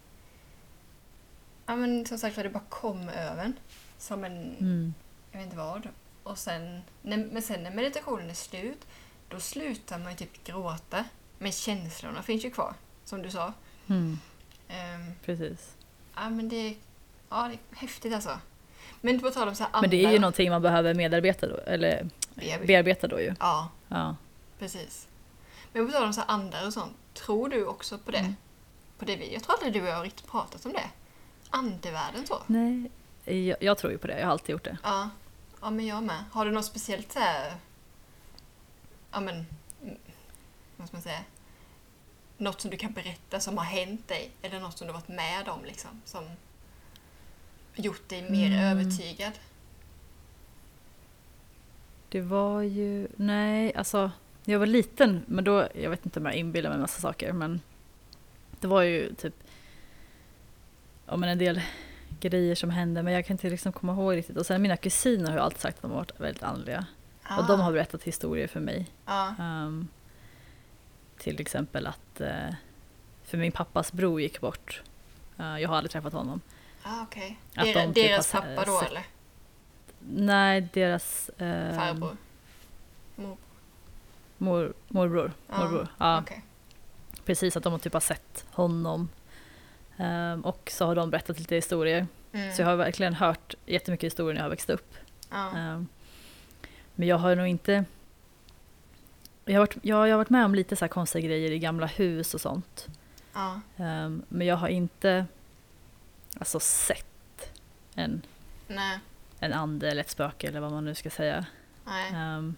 Ja men som sagt det bara kom över en. Som en, Mm. jag vet inte vad. Och sen, när, men sen när meditationen är slut, då slutar man ju typ gråta. Men känslorna finns ju kvar, som du sa. Mm. Ehm, Precis. Ja, men det, ja, det är häftigt alltså. Men på tal om så här Men det är ju någonting man behöver medarbeta då, eller Bearbeta. bearbeta då ju. Ja, Ja. precis. Men på tal om så här andar och sånt, tror du också på det? Mm. På det vi? Jag tror aldrig du och jag har riktigt pratat om det. Andevärlden så. Nej, jag, jag tror ju på det. Jag har alltid gjort det. Ja. ja, men jag med. Har du något speciellt så här... Ja, men... Vad ska man säga? Något som du kan berätta som har hänt dig? Eller något som du varit med om liksom? Som gjort dig mer Mm. övertygad? Det var ju, nej alltså, jag var liten, men då, jag vet inte om jag inbillar mig en massa saker, men det var ju typ, ja men en del grejer som hände, men jag kan inte liksom komma ihåg riktigt. Och sen mina kusiner har ju alltid sagt att de har varit väldigt andliga. Och de har berättat historier för mig. Ja. Ehm, till exempel att, eh, för min pappas bror gick bort. Eh, jag har aldrig träffat honom. Ah, okej. Att Dera- de typ deras pappa då eller? Nej, deras eh, Farbror? Mor? mor, morbror. Ja, morbror. Ja. Okej. Precis, att de har typ har sett honom. Ehm, och så har de berättat lite historier. Mm. Så jag har verkligen hört jättemycket historier när jag har växt upp. Ja. Ehm, men jag har nog inte... Jag har, varit, jag, jag har varit med om lite så här konstiga grejer i gamla hus och sånt. Ja. Ehm, men jag har inte alltså, sett en, Nej. en ande eller ett spöke eller vad man nu ska säga. Ehm,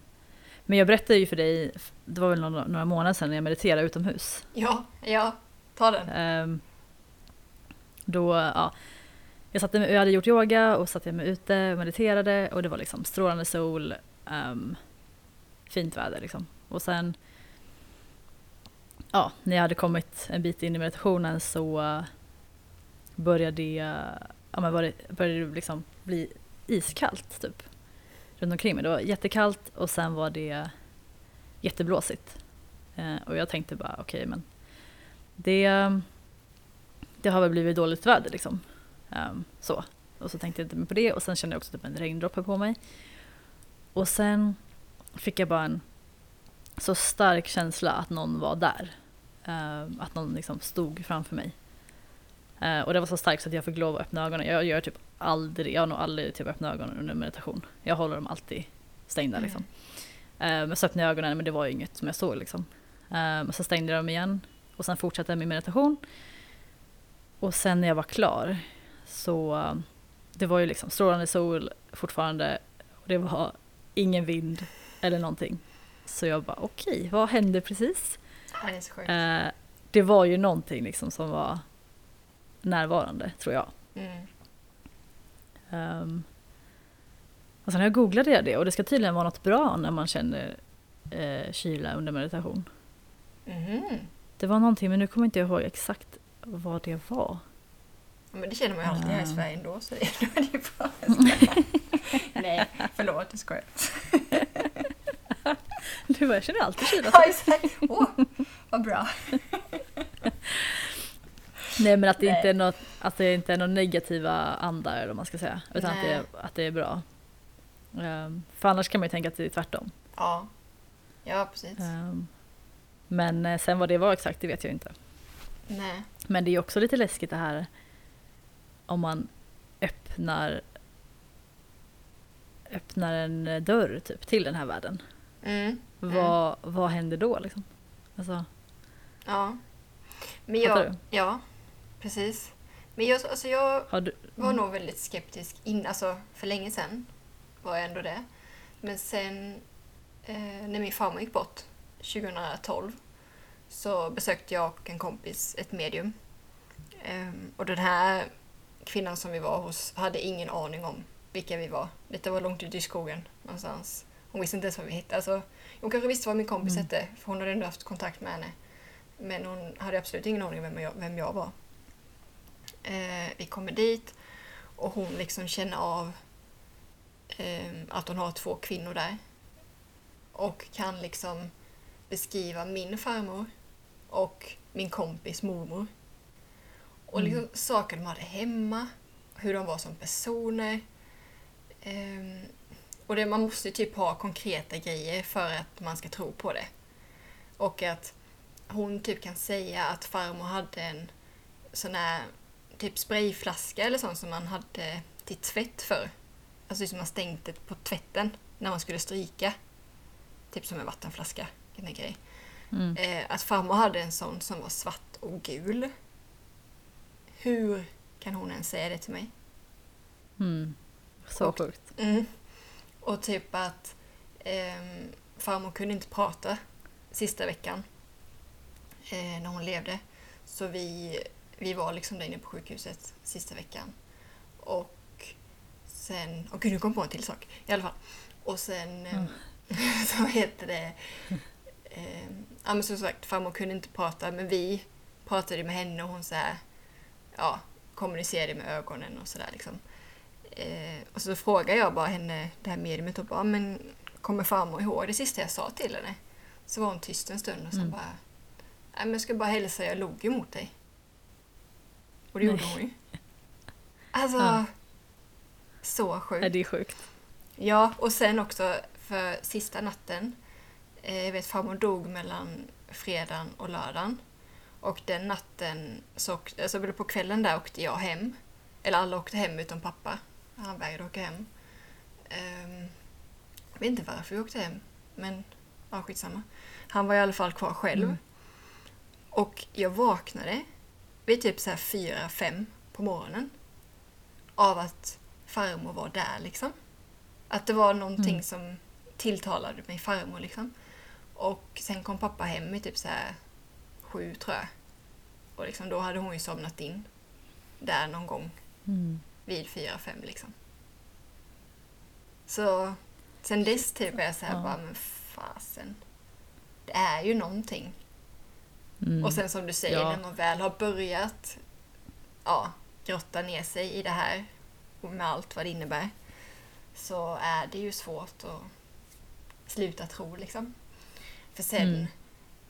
men jag berättade ju för dig, det var väl några, några månader sedan när jag mediterade utomhus. Ja, ja. Ta den. Ehm, då, ja, jag, satte mig, jag hade gjort yoga och satte mig ute och mediterade och det var liksom strålande sol, ehm, fint väder liksom. Och sen, ja, när jag hade kommit en bit in i meditationen så började det, ja, men började, började det liksom bli iskallt typ. Runt omkring mig. Det var jättekallt och sen var det jätteblåsigt. Eh, och jag tänkte bara okej men det, det har väl blivit dåligt väder liksom. Um, så. Och så tänkte jag inte mer på det och sen kände jag också typ en regndroppe på mig. Och sen fick jag bara en så stark känsla att någon var där. Um, att någon liksom stod framför mig. Eh, och det var så starkt så att jag fick lov att öppna ögonen. Jag gör typ aldrig, jag har nog aldrig typ öppnat ögonen under meditation. Jag håller dem alltid stängda Mm. liksom. Eh, men så öppnade jag ögonen men det var ju inget som jag såg liksom. Men så stängde jag dem igen och sen fortsatte jag min meditation. Och sen när jag var klar så det var ju liksom strålande sol fortfarande och det var ingen vind eller någonting. Så jag bara okej, vad hände precis? Det det var ju någonting liksom som var närvarande tror jag. Mm. Um, och sen jag googlade jag det och det ska tydligen vara något bra när man känner eh, kyla under meditation. Mhm. Det var någonting men nu kommer inte jag ihåg exakt vad det var. Men det känner man ju alltid här i Ja. Sverige ändå, så det är det bra. Nej, förlåt, jag skojar. Du bara, jag känner alltid kyla. Ja, exakt. Åh, vad bra. Nej men att det, Nej. inte är något, att det inte är några negativa andar eller vad man ska säga. Utan att det, är, att det är bra. Ehm, för annars kan man ju tänka att det är tvärtom. Ja, ja precis. Ehm, men eh, sen vad det var exakt, det vet jag inte. Nej. Men det är också lite läskigt det här om man öppnar öppnar en dörr typ till den här världen. Mm. Vad, vad händer då liksom? Alltså, Ja. Men jag, ja, precis. Men jag, alltså jag du, var nog väldigt skeptisk in, alltså för länge sedan var jag ändå det. Men sen eh, när min farmor gick bort 2012 så besökte jag och en kompis ett medium. Ehm, och den här kvinnan som vi var hos hade ingen aning om vilka vi var. Detta var långt ute i skogen någonstans. Hon visste inte ens vad vi hette. Alltså, hon kanske visste vad min kompis Mm. hette för hon hade ändå haft kontakt med henne. Men hon hade absolut ingen aning om vem jag, vem jag var. Eh, vi kommer dit och hon liksom känner av eh, att hon har två kvinnor där. Och kan liksom beskriva min farmor och min kompis mormor. Och liksom saker de hade hemma, hur de var som personer. Ehm, och det, man måste ju typ ha konkreta grejer för att man ska tro på det. Och att hon typ kan säga att farmor hade en sån här typ sprayflaska eller sånt som man hade till tvätt för. Alltså som man stängt det på tvätten när man skulle stryka. Typ som en vattenflaska tänka dig. Mm. Eh, att farmor hade en sån som var svart och gul. Hur kan hon ens säga det till mig? Mm. Så Och- sjukt. Mm. Och typ att ehm, farmor kunde inte prata sista veckan eh, när hon levde. Så vi, vi var liksom där inne på sjukhuset sista veckan. Och sen... Och gud, nu kom jag på en till sak. I alla fall. Och sen ehm, så heter det... ehm, ja men som sagt, farmor kunde inte prata men vi pratade med henne och hon så här, ja, kommunicerade med ögonen och sådär liksom. Eh, och så frågade jag bara henne, det här mediumet, och bara, men kommer farmor ihåg det sista jag sa till henne? Så var hon tyst en stund och sen Mm. bara, nej men jag ska bara hälsa, jag log ju mot dig. Och det gjorde hon ju. Alltså, Ja. så sjukt. Nej, det är sjukt. Ja, och sen också för sista natten. Eh, jag vet farmor dog mellan fredagen och lördagen. Och den natten, så, alltså på kvällen där åkte jag hem. Eller alla åkte hem utom pappa. Han vägrade åka hem. Ehm, jag vet inte varför vi åkte hem, men ja, skitsamma. Han var i alla fall kvar själv. Mm. Och jag vaknade vid typ så här fyra, fem på morgonen. Av att farmor var där liksom. Att det var någonting Mm. som tilltalade mig farmor liksom. Och sen kom pappa hem i typ så här sju tror jag. Och liksom då hade hon ju somnat in. Där någon gång Mm. vid fyra, fem liksom. Så sen dess typ är jag så här Ja. bara, men fasen. Det är ju någonting. Mm. Och sen som du säger, Ja. när man väl har börjat ja, grotta ner sig i det här och med allt vad det innebär så är det ju svårt att sluta tro liksom. För sen, Mm.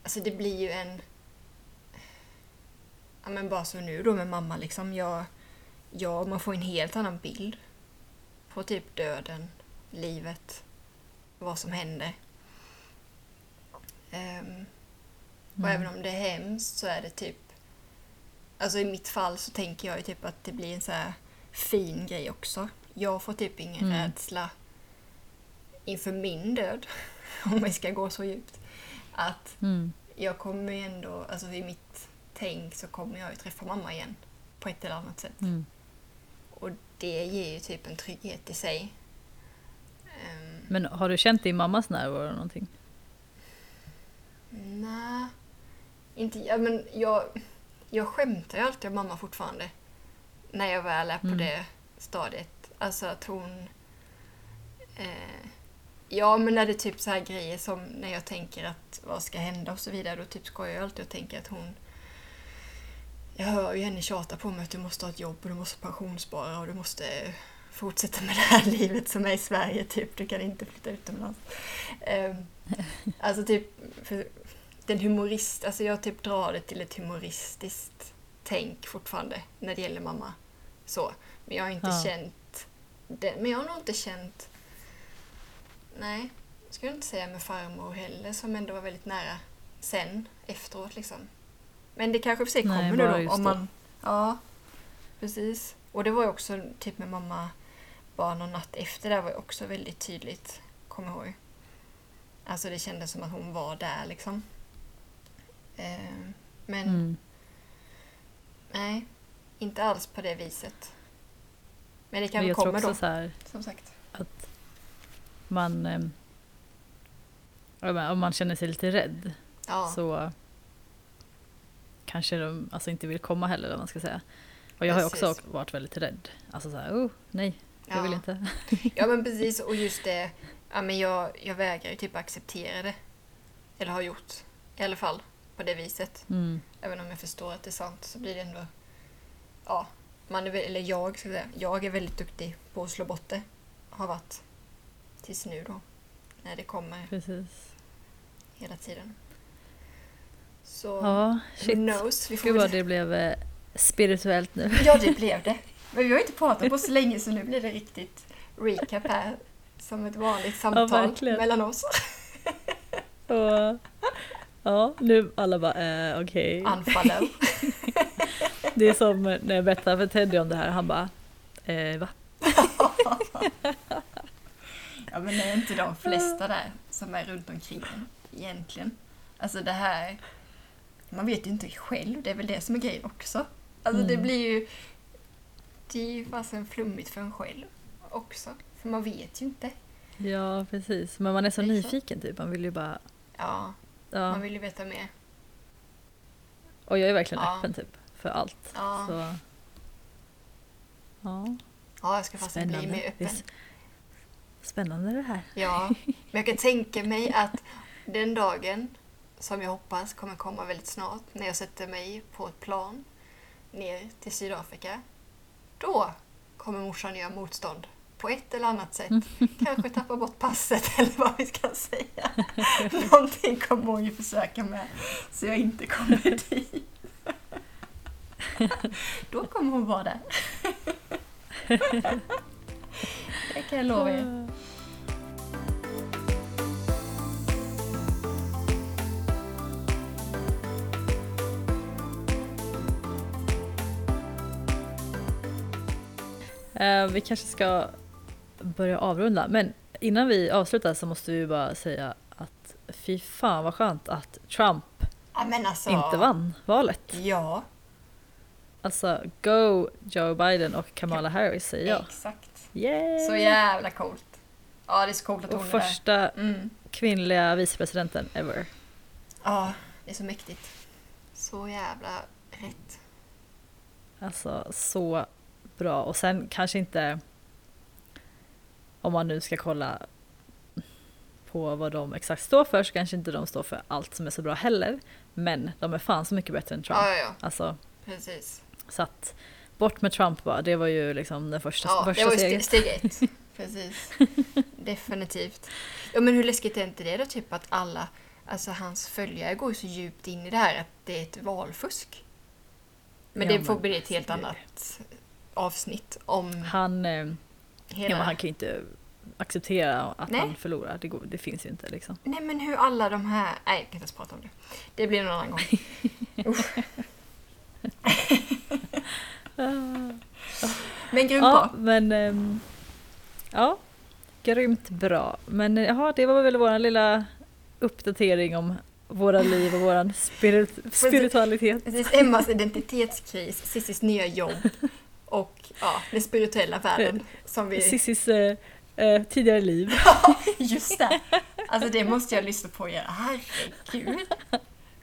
alltså det blir ju en... Ja men bara så nu då med mamma liksom, jag, jag, man får en helt annan bild på typ döden, livet, vad som händer. Ehm, och Mm. även om det är hemskt så är det typ... Alltså i mitt fall så tänker jag ju typ att det blir en så här fin grej också. Jag får typ ingen Mm. rädsla inför min död, om vi ska gå så djupt. Att Mm. jag kommer ju ändå, alltså i mitt tänk så kommer jag ju träffa mamma igen på ett eller annat sätt. Mm. Och det ger ju typ en trygghet i sig. Ehm, Men har du känt din mammas närvaro någonting? Nej, inte ja, men jag. Jag skämtar ju alltid om mamma fortfarande. När jag väl är på Mm. det stadiet. Alltså att hon... Eh, ja, men när det är typ så här grejer som när jag tänker att vad ska hända och så vidare. Då typ skojar jag alltid och tänker att hon... Jag hör ju henne tjata på mig att du måste ha ett jobb och du måste pensionsspara och du måste fortsätta med det här livet som är i Sverige. Typ, du kan inte flytta utomlands. Eh, alltså typ, för den humorist, alltså jag typ drar det till ett humoristiskt tänk fortfarande när det gäller mamma. Så. Men jag har inte Ja. känt det, men jag har nog inte känt Nej, jag skulle inte säga med farmor heller som ändå var väldigt nära sen efteråt liksom. Men det kanske för sig kommer nu då om då. man Ja, precis. Och det var ju också typ med mamma bara någon natt efter det var ju också väldigt tydligt, kommer jag ihåg. Alltså det kändes som att hon var där liksom. Eh, men Mm. nej, inte alls på det viset. Men det Men tror kommer också då, här som sagt. att man... ehm, om man- känner sig lite rädd Ja, så kanske de alltså, inte vill komma heller, eller vad man ska säga. Och jag har ju också Precis. varit väldigt rädd. Alltså så här, oh, nej, jag vill inte. ja men precis, och just det, ja, men jag, jag vägrar ju typ acceptera det. Eller har gjort, i alla fall på det viset. Mm. Även om jag förstår att det är sant så blir det ändå... Ja, man är, eller jag ska jag säga, jag är väldigt duktig på att slå bort det. Har varit tills nu då. När det kommer Precis. hela tiden. Så, Ja, who shit. knows? Vi får Gud vad det blev eh, spirituellt nu. Ja, det blev det. Men vi har inte pratat på så länge så nu blir det riktigt recap här. Som ett vanligt samtal verkligen. mellan oss. Och, ja, nu alla bara eh, okej. Unfollow. Det är som när jag berättade för Teddy om det här, han bara eh, va? Ja, men det är inte de flesta där som är runt omkring en egentligen. Alltså det här... Man vet ju inte själv, det är väl det som är grejen också. Alltså det Mm. blir ju... Det är ju fasen flummigt för en själv också. För man vet ju inte. Ja, precis. Men man är så nyfiken typ. Man vill ju bara... Ja, Ja. man vill ju veta mer. Och jag är verkligen Ja. öppen typ för allt. Ja. Så... Ja, Ja, jag ska fasen bli mer öppen. Visst. Spännande det här. Ja, men jag kan tänka mig att den dagen som jag hoppas kommer komma väldigt snart när jag sätter mig på ett plan ner till Sydafrika. Då kommer morsan göra motstånd på ett eller annat sätt. Kanske tappa bort passet eller vad vi ska säga. Någonting kommer hon ju försöka med så jag inte kommer dit. Då kommer hon vara där. Det kan jag lova er. Eh, vi kanske ska börja avrunda. Men innan vi avslutar så måste vi bara säga att fy fan vad skönt att Trump Ja, alltså, inte vann valet. Ja, Alltså go Joe Biden och Kamala Harris säger jag. exakt. Yay! Så jävla coolt. Ja, det är så coolt att och hon är där. första Mm. kvinnliga vicepresidenten ever. Ja, det är så mäktigt. Så jävla rätt. Alltså så bra. Och sen kanske inte om man nu ska kolla på vad de exakt står för så kanske inte de står för allt som är så bra heller. Men de är fan så mycket bättre än Trump. Ja, ja, ja. Alltså, Precis. så att bort med Trump bara, det var ju liksom den första, Ja, det första var ju stegen. steg, steg ett. Precis. Definitivt. Ja, men hur läskigt är inte det då? Typ att alla, alltså hans följare går ju så djupt in i det här att det är ett valfusk. Men Ja, det får bli ett helt det- annat avsnitt om Han, eh, hela... ja, men han kan ju inte acceptera att Nej. han förlorar. Det, går, det finns ju inte liksom. Nej men hur alla de här... Nej, jag kan inte ens prata om det. Det blir någon annan gång. Men grymt Ja, bra. men... ehm, ja, grymt bra. Men eh, jaha, det var väl vår lilla uppdatering om våra liv och vår spirit, spiritualitet. Precis, Emmas identitetskris, Cissis nya jobb och ja, den spirituella världen som vi... Cissis eh, eh, tidigare liv. Just det! Alltså det måste jag lyssna på igen. Herregud!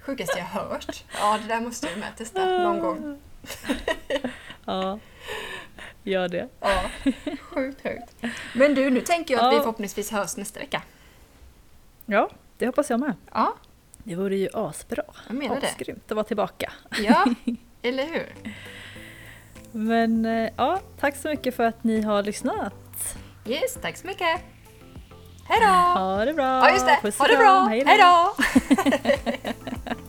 Sjukaste jag hört. Ja, det där måste jag med testa någon gång. Ja, gör det. Ja, sjukt högt. Men du, nu tänker jag att vi Ja. förhoppningsvis hörs nästa vecka. Ja, det hoppas jag med. Ja, Det vore ju asbra. jag menar det. Asgrymt att vara tillbaka. Ja, eller hur? Men eh, ja, tack så mycket för att ni har lyssnat. Yes, tack så mycket. Hej då! Ha det bra! Ja, just det. Puss Ha det bra! Hej då!